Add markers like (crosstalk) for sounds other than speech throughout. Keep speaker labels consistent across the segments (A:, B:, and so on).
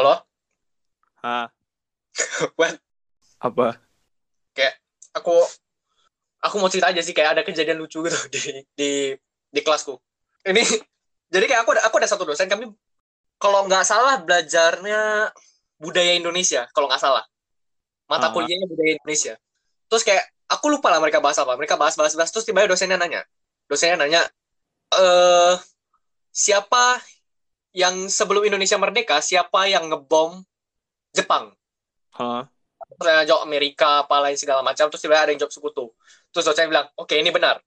A: Halo?
B: Hah, (laughs)
A: What?
B: apa?
A: Aku aku mau cerita aja sih kayak ada kejadian lucu gitu (laughs) di di di kelasku. Ini (laughs) jadi kayak aku ada aku ada satu dosen kami kalau nggak salah belajarnya budaya Indonesia kalau nggak salah. Mata
B: Ah.
A: kuliahnya budaya Indonesia. Terus kayak aku lupa lah mereka bahas apa. Mereka bahas bahas bahas terus tiba-tiba dosennya nanya. Dosennya nanya eh siapa yang sebelum Indonesia merdeka siapa yang ngebom Jepang?
B: Hah?
A: terus ada jawab Amerika apa lain segala macam terus tiba-tiba ada yang jawab sekutu terus dosen bilang oke ini benar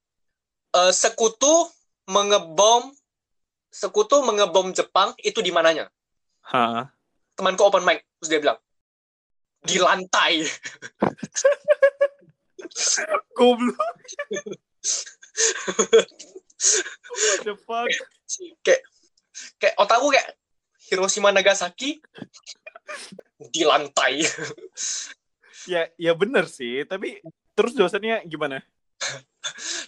A: Eh, sekutu mengebom sekutu mengebom Jepang itu di mananya
B: Hah?
A: temanku open mic terus dia bilang di lantai (laughs)
B: Goblok. (laughs) What the fuck?
A: kayak kayak otakku kayak Hiroshima Nagasaki di lantai
B: Ya, ya bener sih. Tapi terus dosennya gimana?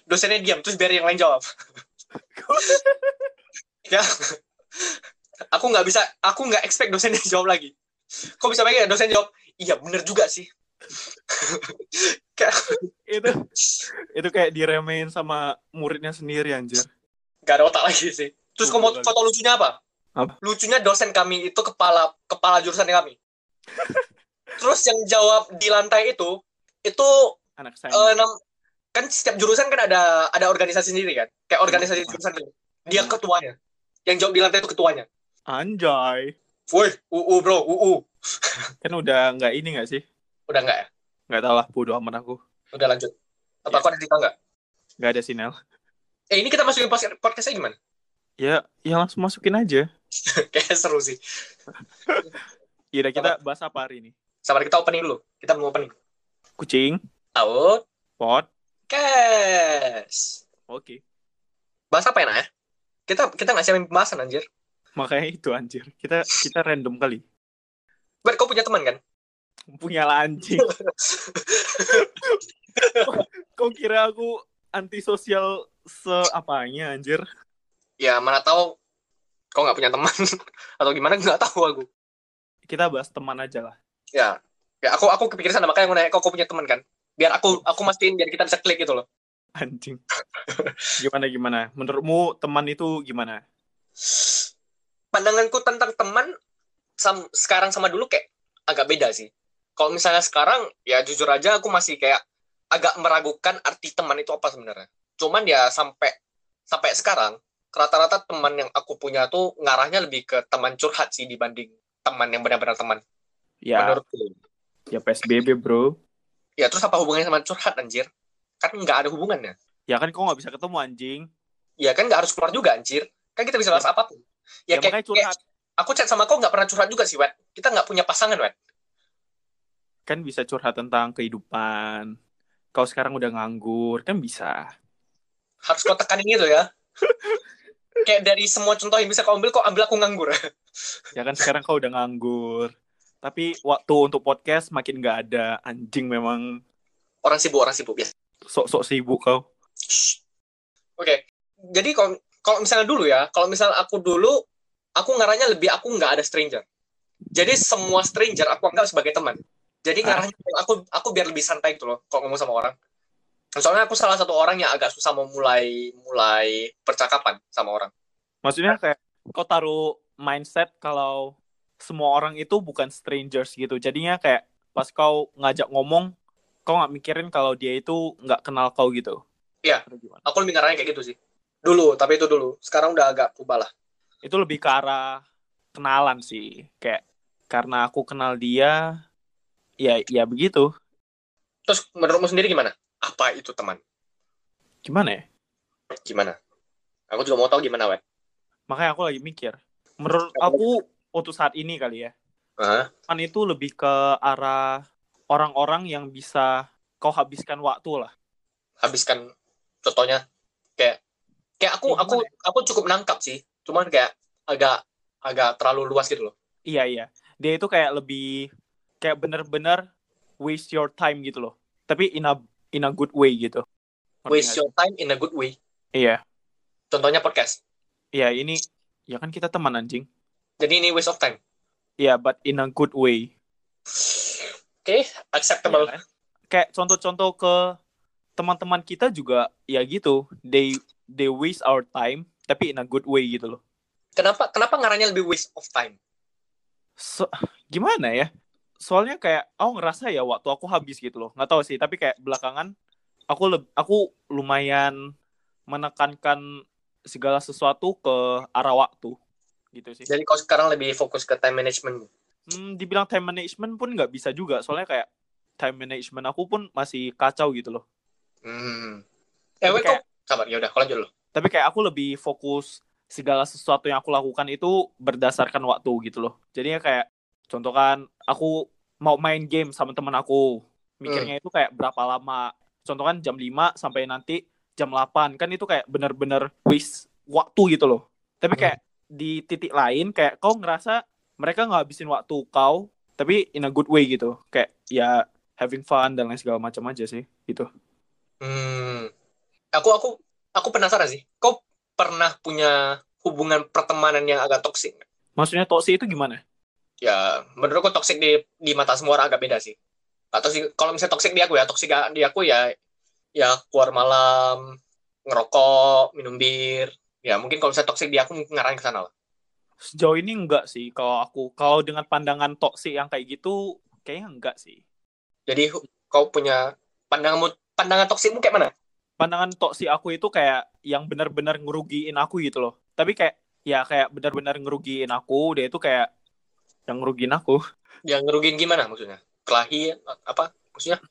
A: dosennya diam terus biar yang lain jawab (laughs) ya aku nggak bisa aku nggak expect dosennya jawab lagi kok bisa pakai dosen jawab iya bener juga sih (laughs) kayak
B: itu itu kayak diremehin sama muridnya sendiri anjir.
A: nggak ada otak lagi sih terus
B: Goblok.
A: foto lucunya apa
B: Apa?
A: lucunya dosen kami itu kepala kepala jurusan kami (laughs) terus yang jawab di lantai itu itu
B: Anak
A: eh,
B: saya.
A: nam- kan setiap jurusan kan ada ada organisasi sendiri kan kayak organisasi jurusan gitu. dia ketuanya yang jawab di lantai itu ketuanya
B: Anjay.
A: woi uu bro uu (laughs)
B: Kan udah nggak ini nggak sih?
A: udah nggak ya
B: Nggak tahu lah, bodo amat aku.
A: udah lanjut apa
B: Ya.
A: kau ada cerita nggak
B: Nggak ada sinyal.
A: eh ini kita masukin podcast- podcastnya gimana
B: Ya, ya langsung masukin aja. (laughs)
A: kayak seru sih (laughs)
B: Ya udah kita bahas apa hari ini?
A: sabar kita opening dulu kita belum opening
B: Kucing,
A: out
B: pot.
A: cash
B: Oke.
A: bahas apa ya ya kita kita nggak siapin pembahasan anjir
B: Makanya itu anjir. Kita kita random kali.
A: Ber, kau punya teman kan
B: Punya lah anjing. (laughs) Kau kira aku antisosial seapanya anjir?
A: Ya mana tahu kau nggak punya teman (laughs) atau gimana nggak tahu aku
B: Kita bahas teman aja lah.
A: ya ya aku aku kepikiran sana makanya aku nanya kau kau punya teman kan biar aku aku mastiin biar kita bisa klik gitu loh
B: Anjing. Gimana gimana? Menurutmu teman itu gimana?
A: pandanganku tentang teman sam- sekarang sama dulu kayak agak beda sih. Kalau misalnya sekarang ya jujur aja aku masih kayak agak meragukan arti teman itu apa sebenarnya. Cuman ya sampai sampai sekarang rata-rata teman yang aku punya tuh ngarahnya lebih ke teman curhat sih dibanding teman yang benar-benar teman.
B: Ya,
A: Menurutku.
B: ya PSBB bro.
A: Ya terus apa hubungannya sama curhat anjir? Kan nggak ada hubungannya.
B: Ya kan kau nggak bisa ketemu anjing.
A: Ya kan nggak harus keluar juga anjir. Kan kita bisa bahas apa pun. Ya,
B: Ya,
A: kayak,
B: curhat.
A: kayak aku chat sama kau nggak pernah curhat juga sih, Wet. Kita nggak punya pasangan, Wet.
B: Kan bisa curhat tentang kehidupan. Kau sekarang udah nganggur, kan bisa.
A: harus kau tekanin gitu ya. (laughs) Kayak dari semua contoh yang bisa kau ambil, kau ambil aku nganggur.
B: Ya kan sekarang kau udah nganggur. Tapi waktu untuk podcast makin nggak ada. Anjing memang
A: Orang sibuk, orang sibuk. Ya.
B: sok-sok sibuk kau.
A: Oke, jadi kalau kalau misalnya dulu ya, kalau misalnya aku dulu, aku ngarahnya lebih aku nggak ada stranger. Jadi semua stranger aku anggap sebagai teman. Jadi
B: Ah.
A: ngarahnya aku aku biar lebih santai gitu loh kalau ngomong sama orang. Soalnya aku salah satu orang yang agak susah mau mulai percakapan sama orang.
B: Maksudnya kayak kau taruh mindset kalau semua orang itu bukan strangers gitu. Jadinya kayak pas kau ngajak ngomong, kau nggak mikirin kalau dia itu nggak kenal kau gitu.
A: Iya. Aku lebih ngarahnya kayak gitu sih. Dulu, tapi itu dulu. Sekarang udah agak berubah lah.
B: Itu lebih ke arah kenalan sih. Kayak karena aku kenal dia, ya ya begitu.
A: Terus menurutmu sendiri gimana? Apa itu teman?
B: Gimana ya?
A: Gimana? Aku juga mau tahu gimana, Wet.
B: Makanya aku lagi mikir. Menurut aku untuk saat ini kali ya,
A: Hah?
B: teman itu lebih ke arah orang-orang yang bisa kau habiskan waktu lah.
A: Habiskan contohnya kayak kayak aku
B: Ya,
A: aku aku cukup nangkap sih. Cuman kayak agak agak terlalu luas gitu loh.
B: Iya iya. Dia itu kayak lebih kayak bener-bener waste your time gitu loh. Tapi in a in a good way gitu.
A: Waste your time in a good way.
B: Iya.
A: Contohnya podcast.
B: Iya ini ya kan kita teman anjing.
A: Jadi ini waste of time.
B: ya but in a good way
A: Oke, acceptable.
B: Iya kan? kayak contoh-contoh ke teman-teman kita juga ya gitu they they waste our time tapi in a good way gitu loh
A: Kenapa kenapa ngaranya lebih waste of time?
B: so, gimana ya soalnya kayak aku ngerasa ya waktu aku habis gitu loh nggak tahu sih tapi kayak belakangan aku aku lumayan menekankan segala sesuatu ke arah waktu gitu sih
A: Jadi kau sekarang lebih fokus ke time management.
B: hmm, dibilang time management pun nggak bisa juga soalnya kayak time management aku pun masih kacau gitu loh
A: Hmm. Eh,
B: Tapi
A: kok sabar. Ya udah, kau lanjut dulu.
B: tapi kayak aku lebih fokus segala sesuatu yang aku lakukan itu berdasarkan waktu gitu loh jadinya kayak contoh kan aku mau main game sama temen aku. Mikirnya itu kayak berapa lama. Contoh kan jam 5 sampai nanti jam 8 kan itu kayak bener-bener waste waktu gitu loh. Tapi kayak di titik lain kayak kau ngerasa mereka nggak habisin waktu kau tapi in a good way gitu. Kayak ya having fun dan lain segala macam aja sih gitu.
A: Hmm. Aku aku aku penasaran sih. Kau pernah punya hubungan pertemanan yang agak toksik?
B: maksudnya toxic itu gimana
A: Ya, menurutku toksik di di mata semua orang agak beda sih. Atau sih kalau misalnya toksik di aku ya, toksik di aku ya ya keluar malam, ngerokok, minum bir. Ya, mungkin kalau misalnya toksik di aku mungkin ngarahin ke sana lah.
B: Sejauh ini enggak sih kalau aku. Kalau dengan pandangan toksik yang kayak gitu, kayaknya enggak sih.
A: Jadi kau punya pandanganmu pandangan toksikmu kayak mana?
B: Pandangan toksik aku itu kayak yang benar-benar ngerugiin aku gitu loh. Tapi kayak ya kayak benar-benar ngerugiin aku, dia itu kayak yang ngerugiin aku.
A: Yang ngerugiin gimana maksudnya? Kelahi apa? Maksudnya?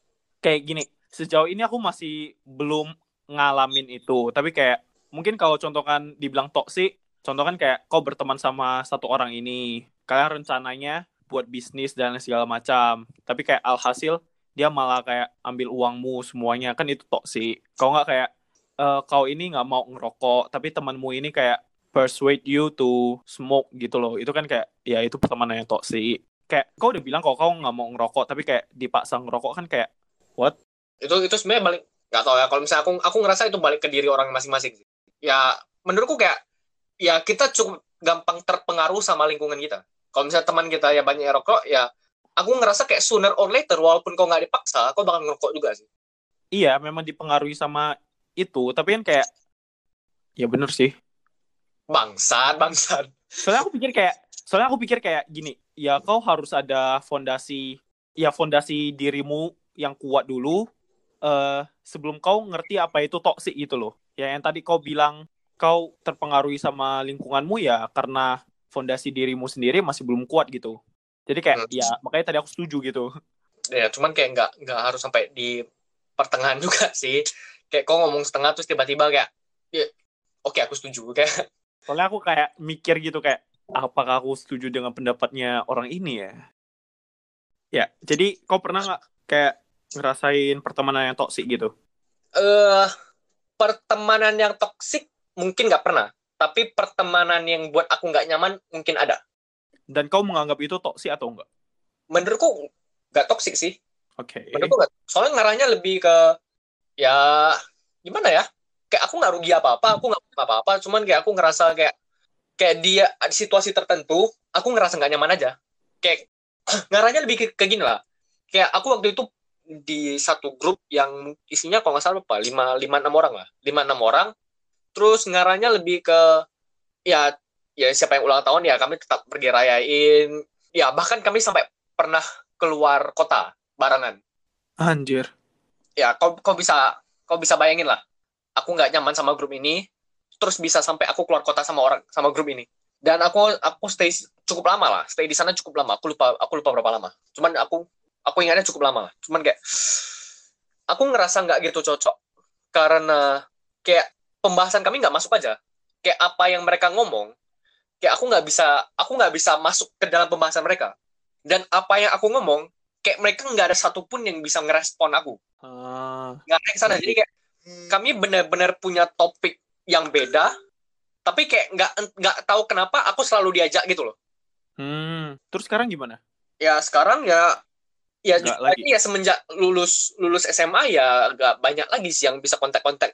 B: Kayak gini, sejauh ini aku masih belum ngalamin itu. Tapi kayak mungkin kalau contoh kan dibilang toksik, contoh kan kayak kau berteman sama satu orang ini, kalian rencananya buat bisnis dan segala macam. Tapi kayak alhasil dia malah kayak ambil uangmu semuanya kan itu toksik. Kau nggak kayak eh, kau ini nggak mau ngerokok, tapi temanmu ini kayak persuade you to smoke gitu loh. Itu kan kayak ya itu pertemanan yang toksik. Kayak kau udah bilang kalau kau nggak mau ngerokok, tapi kayak dipaksa ngerokok kan kayak what?
A: Itu itu sebenarnya balik nggak tahu ya. Kalau misalnya aku aku ngerasa itu balik ke diri orang masing-masing sih. Ya menurutku kayak ya kita cukup gampang terpengaruh sama lingkungan kita. Kalau misalnya teman kita ya banyak yang rokok, ya aku ngerasa kayak sooner or later walaupun kau nggak dipaksa, kau bakal ngerokok juga sih.
B: Iya, memang dipengaruhi sama itu, tapi kan kayak ya bener sih.
A: Bangsat, bangsat.
B: Soalnya aku pikir kayak soalnya aku pikir kayak gini, ya kau harus ada fondasi ya fondasi dirimu yang kuat dulu eh sebelum kau ngerti apa itu toksik gitu loh. Ya yang tadi kau bilang kau terpengaruhi sama lingkunganmu ya karena fondasi dirimu sendiri masih belum kuat gitu. Jadi kayak
A: Hmm.
B: ya makanya tadi aku setuju gitu.
A: Ya, cuman kayak nggak nggak harus sampai di pertengahan (laughs) juga sih. Kayak kau ngomong setengah terus tiba-tiba kayak, ya, oke aku setuju kayak.
B: Soalnya aku kayak mikir gitu kayak apakah aku setuju dengan pendapatnya orang ini ya? Ya, jadi kau pernah nggak kayak ngerasain pertemanan yang toksik gitu?
A: eh pertemanan yang toksik mungkin nggak pernah. Tapi pertemanan yang buat aku nggak nyaman mungkin ada.
B: Dan kau menganggap itu toksik atau enggak?
A: Menurutku nggak toksik sih.
B: Oke.
A: Menurutku nggak. Soalnya ngarahnya lebih ke ya gimana ya? Kayak aku nggak rugi apa-apa, aku nggak apa-apa. Cuman kayak aku ngerasa kayak kayak dia di situasi tertentu, aku ngerasa nggak nyaman aja. Kayak (clears throat) ngarahnya lebih ke, ke gini lah. Kayak aku waktu itu di satu grup yang isinya kalau nggak salah apa lima lima enam orang lah lima enam orang terus ngarahnya lebih ke ya ya siapa yang ulang tahun ya kami tetap pergi rayain ya bahkan kami sampai pernah keluar kota barengan
B: Anjir.
A: ya kau kau bisa kau bisa bayangin lah aku nggak nyaman sama grup ini terus bisa sampai aku keluar kota sama orang sama grup ini. Dan aku aku stay cukup lama lah. Stay di sana cukup lama. Aku lupa aku lupa berapa lama. Cuman aku aku ingatnya cukup lama. Lah cuman kayak aku ngerasa nggak gitu cocok. Karena kayak pembahasan kami nggak masuk aja. Kayak apa yang mereka ngomong kayak aku nggak bisa aku nggak bisa masuk ke dalam pembahasan mereka. Dan apa yang aku ngomong kayak mereka nggak ada satupun yang bisa ngerespon aku.
B: Ah,
A: nggak naik sana. Jadi kayak kami benar-benar punya topik yang beda tapi kayak nggak nggak tahu kenapa aku selalu diajak gitu loh
B: hmm. Terus sekarang gimana?
A: ya sekarang ya ya jujur
B: lagi.
A: ya semenjak lulus lulus SMA ya nggak banyak lagi sih yang bisa kontak-kontak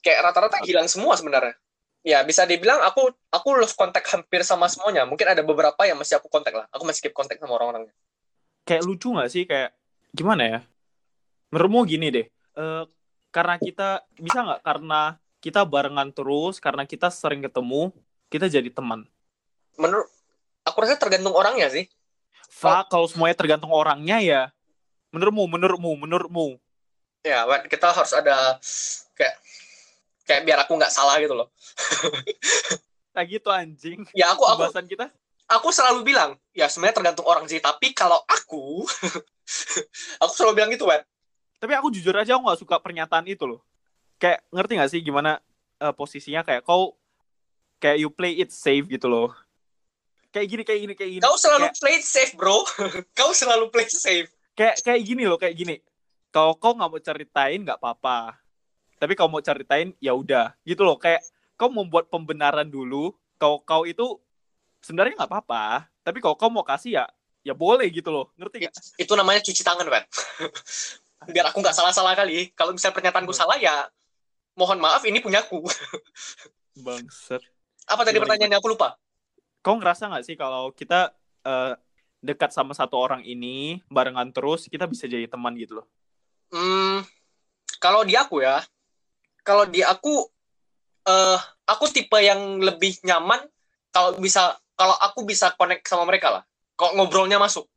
A: kayak rata-rata hilang semua sebenarnya ya bisa dibilang aku aku lost kontak hampir sama semuanya. Mungkin ada beberapa yang masih aku kontak lah. Aku masih keep kontak sama orang-orangnya.
B: Kayak lucu nggak sih kayak gimana ya? Menurutmu gini deh. eh, karena kita bisa nggak karena kita barengan terus, karena kita sering ketemu, kita jadi teman.
A: Menurut aku rasa tergantung orangnya sih.
B: Fuck, kalau semuanya tergantung orangnya ya. Menurutmu, menurutmu, menurutmu.
A: Ya, kita harus ada kayak kayak biar aku nggak salah gitu loh. (laughs)
B: Kayak gitu anjing.
A: Ya aku aku
B: Pembahasan kita.
A: aku selalu bilang, ya sebenarnya tergantung orang sih. Tapi kalau aku, (laughs) aku selalu bilang gitu, Wan.
B: Tapi aku jujur aja aku gak suka pernyataan itu loh. Kayak ngerti gak sih gimana eh, posisinya kayak kau kayak you play it safe gitu loh. Kayak gini, kayak gini, kayak gini.
A: Kau selalu
B: Kayak,
A: play it safe, bro. (laughs) Kau selalu play it safe.
B: kayak, kayak gini loh, kayak gini. Kalau kau nggak mau ceritain nggak apa-apa. Tapi kalau mau ceritain ya udah gitu loh. Kayak kau membuat pembenaran dulu. Kau kau itu sebenarnya nggak apa-apa. Tapi kalau kau mau kasih ya ya boleh gitu loh. Ngerti gak?
A: Itu namanya cuci tangan, Wan. (laughs) biar aku nggak salah-salah kali. Kalau misalnya pernyataanku salah ya, mohon maaf ini punyaku. (laughs)
B: Bangset.
A: Apa tadi pertanyaannya aku lupa?
B: Kau ngerasa nggak sih kalau kita eh, dekat sama satu orang ini barengan terus kita bisa jadi teman gitu loh?
A: Hmm, kalau di aku ya, kalau di aku, eh, aku tipe yang lebih nyaman kalau bisa, kalau aku bisa connect sama mereka lah. Kalau ngobrolnya masuk.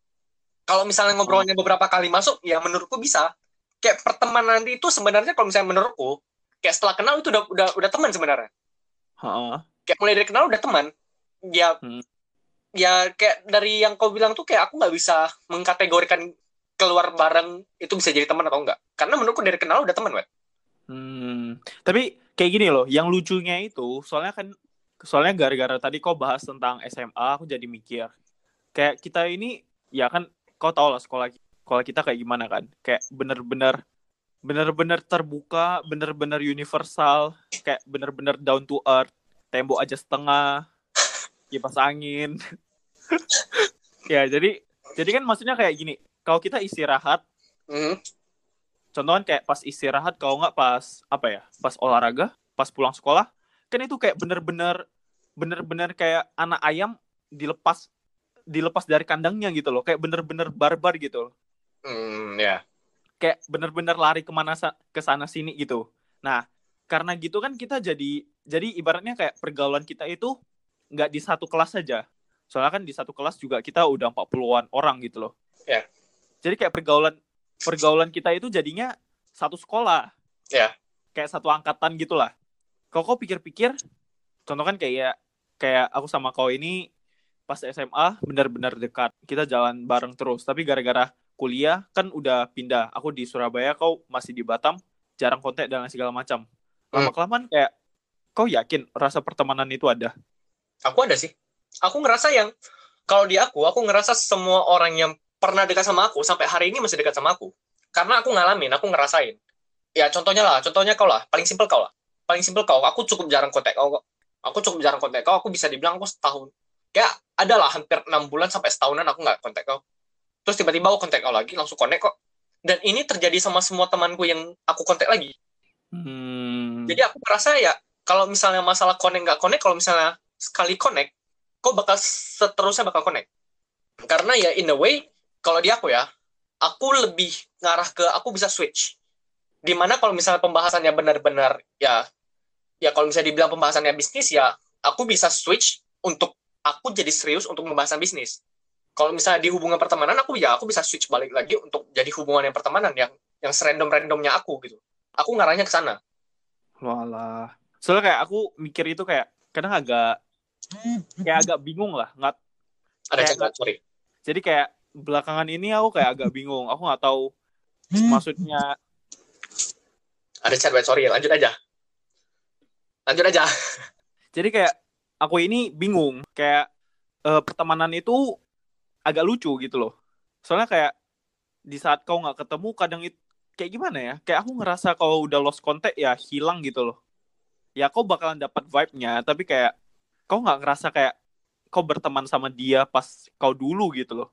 A: Kalau misalnya ngobrolnya beberapa kali masuk, ya menurutku bisa. Kayak pertemanan itu sebenarnya kalau misalnya menurutku, kayak setelah kenal itu udah udah udah teman sebenarnya.
B: Heeh.
A: Kayak mulai dari kenal udah teman. Ya,
B: Hmm.
A: ya kayak dari yang kau bilang tuh kayak aku nggak bisa mengkategorikan keluar bareng itu bisa jadi teman atau enggak. Karena menurutku dari kenal udah teman, Wet.
B: Hmm. Tapi kayak gini loh, yang lucunya itu soalnya kan soalnya gara-gara tadi kau bahas tentang SMA, aku jadi mikir. Kayak kita ini ya kan kau tau lah sekolah sekolah kita kayak gimana kan? Kayak bener-bener bener-bener terbuka, bener-bener universal, kayak bener-bener down to earth, tembok aja setengah, kipas angin. (laughs) ya, jadi jadi kan maksudnya kayak gini, kalau kita istirahat contoh kan kayak pas istirahat kalau nggak pas apa ya pas olahraga pas pulang sekolah kan itu kayak bener-bener bener-bener kayak anak ayam dilepas dilepas dari kandangnya gitu loh kayak bener-bener barbar gitu loh.
A: Hmm, ya.
B: kayak bener-bener lari ke mana sa- ke sana sini gitu nah karena gitu kan kita jadi jadi ibaratnya kayak pergaulan kita itu nggak di satu kelas saja soalnya kan di satu kelas juga kita udah 40-an orang gitu loh
A: Ya.
B: jadi kayak pergaulan pergaulan kita itu jadinya satu sekolah
A: Ya.
B: kayak satu angkatan gitulah kalau kau pikir-pikir contoh kan kayak kayak aku sama kau ini pas SMA benar-benar dekat kita jalan bareng terus tapi gara-gara kuliah kan udah pindah aku di Surabaya kau masih di Batam jarang kontak dan segala macam lama kelamaan kayak kau yakin rasa pertemanan itu ada
A: Aku ada sih. Aku ngerasa yang kalau di aku, aku ngerasa semua orang yang pernah dekat sama aku sampai hari ini masih dekat sama aku. Karena aku ngalamin, aku ngerasain. Ya contohnya lah, contohnya kau lah, paling simpel kau lah. Paling simpel kau, aku cukup jarang kontak kau. Aku cukup jarang kontak kau, aku bisa dibilang aku setahun. Kayak ada lah hampir enam bulan sampai setahunan aku nggak kontak kau. Terus tiba-tiba aku kontak kau lagi, langsung kontak kok. Dan ini terjadi sama semua temanku yang aku kontak lagi.
B: hmm.
A: Jadi aku merasa ya kalau misalnya masalah connect nggak connect, kalau misalnya sekali connect, kok bakal seterusnya bakal connect. Karena ya in a way, kalau di aku ya, aku lebih ngarah ke aku bisa switch. Di mana kalau misalnya pembahasannya benar-benar ya, ya kalau misalnya dibilang pembahasannya bisnis ya, aku bisa switch untuk aku jadi serius untuk pembahasan bisnis. Kalau misalnya di hubungan pertemanan, aku ya aku bisa switch balik lagi untuk jadi hubungan yang pertemanan yang yang serandom-randomnya aku gitu. Aku ngarahnya ke sana.
B: Walah. Soalnya kayak aku mikir itu kayak kadang agak kayak agak bingung lah. Nggak,
A: Ada chat, sorry.
B: jadi kayak belakangan ini aku kayak agak bingung. Aku nggak tahu maksudnya
A: Ada chat, wait, sorry. Lanjut aja. Lanjut aja.
B: jadi kayak aku ini bingung kayak eh, pertemanan itu agak lucu gitu loh. Soalnya kayak di saat kau nggak ketemu kadang itu kayak gimana ya? Kayak aku ngerasa kalau udah lost contact ya hilang gitu loh. Ya kau bakalan dapat vibe-nya tapi kayak kau nggak ngerasa kayak kau berteman sama dia pas kau dulu gitu loh.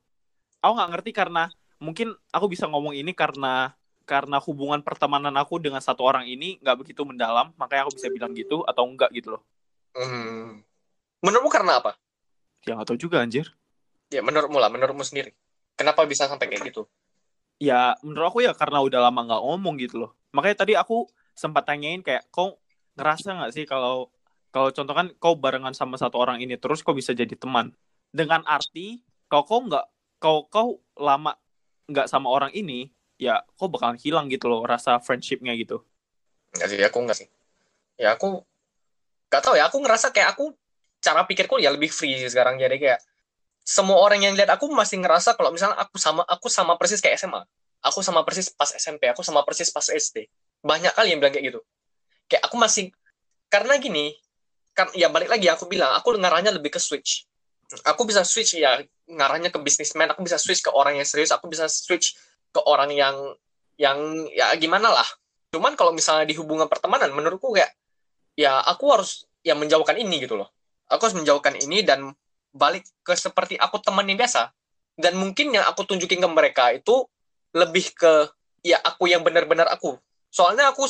B: Aku nggak ngerti karena mungkin aku bisa ngomong ini karena karena hubungan pertemanan aku dengan satu orang ini nggak begitu mendalam makanya aku bisa bilang gitu atau enggak gitu loh.
A: Hmm. Menurutmu karena apa?
B: Ya nggak tahu juga anjir.
A: Ya menurutmu lah, menurutmu sendiri. Kenapa bisa sampai kayak gitu?
B: Ya menurut aku ya karena udah lama nggak ngomong gitu loh. Makanya tadi aku sempat tanyain kayak kau ngerasa nggak sih kalau kalau contoh kan kau barengan sama satu orang ini terus kau bisa jadi teman dengan arti kalau kau nggak kau kau lama nggak sama orang ini ya kau bakalan hilang gitu loh rasa friendshipnya gitu
A: Enggak sih, aku enggak sih. Ya aku gak tahu ya, aku ngerasa kayak aku cara pikirku ya lebih free sih sekarang. Jadi kayak semua orang yang lihat aku masih ngerasa kalau misalnya aku sama aku sama persis kayak SMA. Aku sama persis pas SMP, aku sama persis pas SD. Banyak kali yang bilang kayak gitu. Kayak aku masih karena gini, kan ya balik lagi aku bilang, aku ngarahnya lebih ke switch. Aku bisa switch ya ngarahnya ke businessman, aku bisa switch ke orang yang serius, aku bisa switch ke orang yang yang ya gimana lah cuman kalau misalnya di hubungan pertemanan menurutku kayak ya aku harus ya menjauhkan ini gitu loh aku harus menjauhkan ini dan balik ke seperti aku teman yang biasa. Dan mungkin yang aku tunjukin ke mereka itu lebih ke ya aku yang benar-benar aku. Soalnya aku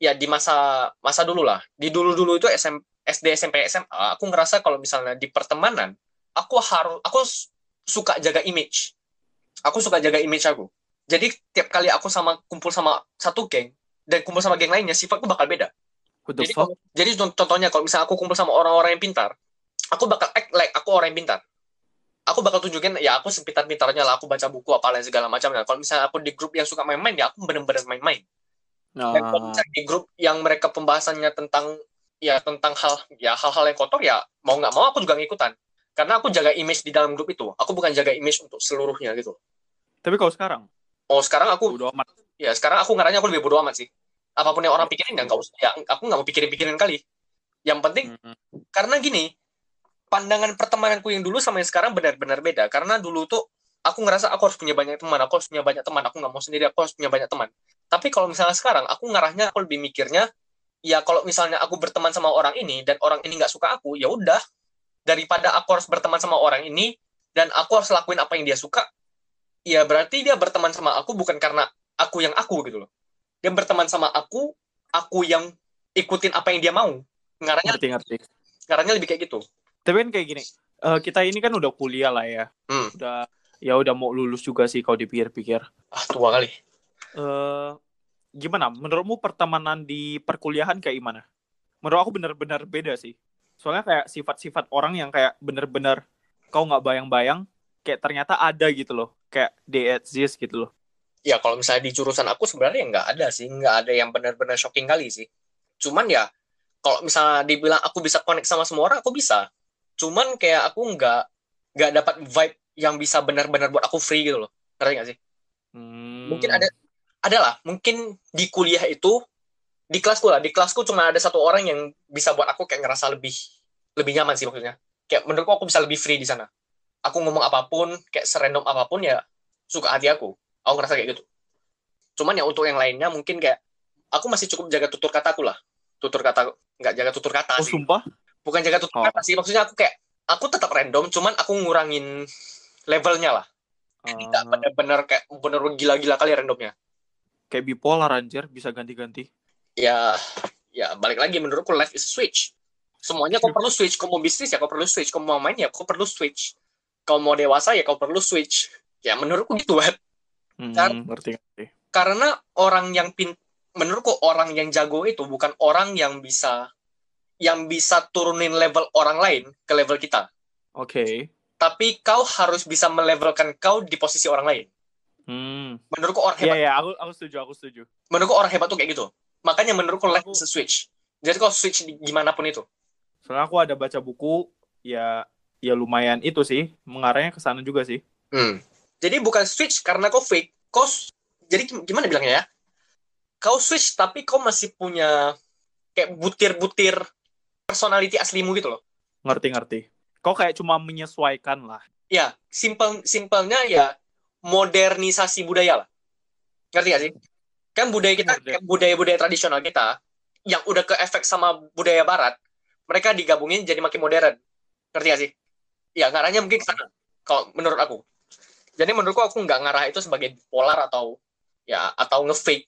A: ya di masa masa dulu lah. Di dulu dulu itu SM, SD SMP SMA aku ngerasa kalau misalnya di pertemanan aku harus aku suka jaga image. Aku suka jaga image aku. Jadi tiap kali aku sama kumpul sama satu geng dan kumpul sama geng lainnya sifatku bakal beda. Jadi, kalau, jadi contohnya kalau misalnya aku kumpul sama orang-orang yang pintar, aku bakal act like aku orang yang pintar. Aku bakal tunjukin ya aku sepintar-pintarnya lah, aku baca buku apa lain segala macam. Nah, kalau misalnya aku di grup yang suka main-main ya aku bener-bener main-main. Nah. Dan kalau misalnya di grup yang mereka pembahasannya tentang ya tentang hal ya hal-hal yang kotor ya mau nggak mau aku juga ngikutan. Karena aku jaga image di dalam grup itu. Aku bukan jaga image untuk seluruhnya gitu.
B: Tapi kalau sekarang
A: Oh sekarang aku
B: bodo amat.
A: Ya sekarang aku ngaranya aku lebih bodo amat sih. Apa pun yang orang pikirin ya nggak usah. Ya aku nggak mau pikirin-pikirin kali. Yang penting hmm. karena gini pandangan pertemananku yang dulu sama yang sekarang benar-benar beda. Karena dulu tuh aku ngerasa aku harus punya banyak teman, aku harus punya banyak teman, aku nggak mau sendiri, aku harus punya banyak teman. Tapi kalau misalnya sekarang aku ngarahnya aku lebih mikirnya ya kalau misalnya aku berteman sama orang ini dan orang ini nggak suka aku, ya udah daripada aku harus berteman sama orang ini dan aku harus lakuin apa yang dia suka, ya berarti dia berteman sama aku bukan karena aku yang aku gitu loh. Dia berteman sama aku, aku yang ikutin apa yang dia mau. Ngaranya
B: ngerti ngerti.
A: Ngaranya lebih kayak gitu.
B: Tapi kan kayak gini, uh, kita ini kan udah kuliah lah ya. Hmm. Udah ya udah mau lulus juga sih kalau dipikir-pikir.
A: Ah, tua kali.
B: Uh, gimana? Menurutmu pertemanan di perkuliahan kayak gimana? Menurut aku bener-bener beda sih. Soalnya kayak sifat-sifat orang yang kayak bener-bener kau nggak bayang-bayang, kayak ternyata ada gitu loh kayak they exist gitu loh
A: ya kalau misalnya di jurusan aku sebenarnya nggak ada sih. Nggak ada yang benar-benar shocking kali sih. Cuman ya kalau misalnya dibilang aku bisa connect sama semua orang aku bisa. Cuman kayak aku nggak nggak dapat vibe yang bisa benar-benar buat aku free gitu loh. Ngerti nggak sih? Hmm. mungkin ada adalah mungkin di kuliah itu di kelasku lah di kelasku cuma ada satu orang yang bisa buat aku kayak ngerasa lebih lebih nyaman sih maksudnya. Kayak menurutku aku bisa lebih free di sana. Aku ngomong apa pun kayak serandom apa pun ya suka hati aku aku ngerasa kayak gitu. Cuman ya untuk yang lainnya mungkin kayak aku masih cukup jaga tutur kataku lah. Tutur kata nggak jaga tutur kata
B: oh,
A: sih.
B: sumpah?
A: Bukan jaga tutur oh. kata sih maksudnya aku kayak aku tetap random cuman aku ngurangin levelnya lah. Tidak uh. bener-bener kayak bener gila-gila kali randomnya.
B: Kayak bipolar anjir. Bisa ganti-ganti.
A: Ya ya balik lagi. Menurutku life is a switch. Semuanya kau perlu switch. Kau mau bisnis ya kau perlu switch. Kau mau main ya kau perlu switch. Kau mau dewasa ya kau perlu switch. Ya menurutku gitu kan
B: hmm, Kar ngerti, ngerti.
A: karena orang yang pin menurutku orang yang jago itu bukan orang yang bisa yang bisa turunin level orang lain ke level kita
B: oke okay.
A: tapi kau harus bisa melevelkan kau di posisi orang lain
B: hmm.
A: menurutku orang hebat
B: iya yeah, aku aku setuju aku setuju
A: menurutku orang hebat tuh kayak gitu makanya menurutku life is a switch jadi kau switch di gimana pun itu
B: soalnya aku ada baca buku ya ya lumayan itu sih mengarahnya ke sana juga sih.
A: Hmm. Jadi bukan switch karena kau fake, kau jadi gimana bilangnya ya? Kau switch tapi kau masih punya kayak butir-butir personality aslimu gitu loh.
B: Ngerti-ngerti. Kau kayak cuma menyesuaikan lah.
A: Ya, simpel simpelnya ya modernisasi budaya lah. Ngerti gak sih? Kan budaya kita, budaya-budaya tradisional kita yang udah ke efek sama budaya barat, mereka digabungin jadi makin modern. Ngerti gak sih? ya ngarahnya mungkin ke sana kalau menurut aku jadi menurutku aku nggak ngarah itu sebagai polar atau ya atau ngefake.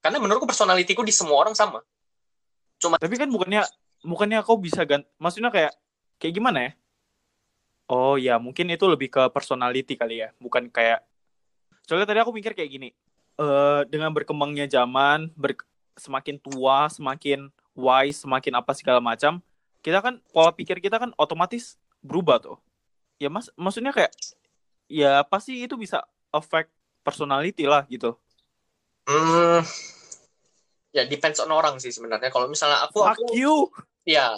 A: Karena menurutku personalitiku di semua orang sama.
B: Cuma tapi kan bukannya bukannya kau bisa ganti maksudnya kayak kayak gimana ya? Oh ya mungkin itu lebih ke personality kali ya bukan kayak soalnya tadi aku mikir kayak gini eh dengan berkembangnya zaman ber- semakin tua semakin wise semakin apa segala macam kita kan pola pikir kita kan otomatis berubah tuh. Ya mas maksudnya kayak ya pasti itu bisa affect personality lah gitu
A: Hmm, ya depends on orang sih sebenarnya. Kalau misalnya aku,
B: fuck
A: aku
B: you
A: ya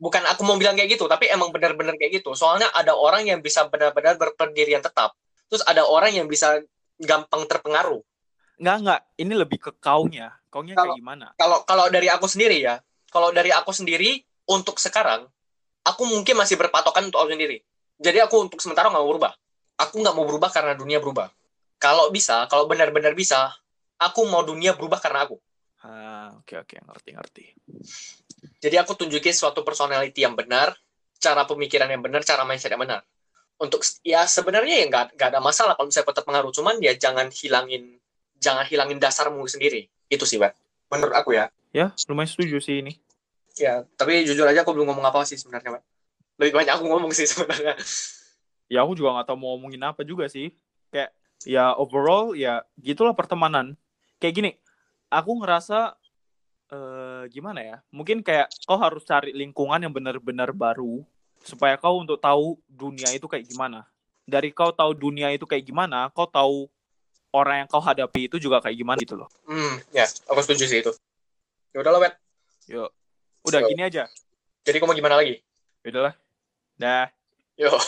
A: bukan aku mau bilang kayak gitu, tapi emang benar-benar kayak gitu. Soalnya ada orang yang bisa benar-benar berpendirian tetap. Terus ada orang yang bisa gampang terpengaruh.
B: nggak nggak ini lebih ke kaunya kaunya
A: Kalau-
B: kayak gimana
A: Kalau kalau dari aku sendiri ya, kalau dari aku sendiri untuk sekarang, aku mungkin masih berpatokan untuk aku sendiri. Jadi aku untuk sementara nggak mau berubah. Aku nggak mau berubah karena dunia berubah. Kalau bisa, kalau benar-benar bisa, aku mau dunia berubah karena aku.
B: ah oke oke ngerti ngerti
A: Jadi aku tunjukin suatu personality yang benar, cara pemikiran yang benar, cara mindset yang benar. Untuk ya sebenarnya ya nggak nggak ada masalah kalau misalnya tetap pengaruh, cuman ya jangan hilangin jangan hilangin dasarmu sendiri. Itu sih, Pak. Menurut aku ya.
B: ya lumayan setuju sih ini
A: Ya, tapi jujur aja aku belum ngomong apa sih sebenarnya, Pak. Lebih banyak aku ngomong sih sebenarnya.
B: ya aku juga nggak tahu mau ngomongin apa juga sih kayak ya overall ya gitulah pertemanan kayak gini aku ngerasa eh gimana ya mungkin kayak kau harus cari lingkungan yang benar-benar baru supaya kau untuk tahu dunia itu kayak gimana dari kau tahu dunia itu kayak gimana kau tahu orang yang kau hadapi itu juga kayak gimana gitu loh
A: Hmm, ya, aku setuju sih itu. Ya udahlah, Wet.
B: yuk udah
A: So-
B: gini aja
A: Jadi kamu gimana lagi?
B: udahlah Nää.
A: Joo.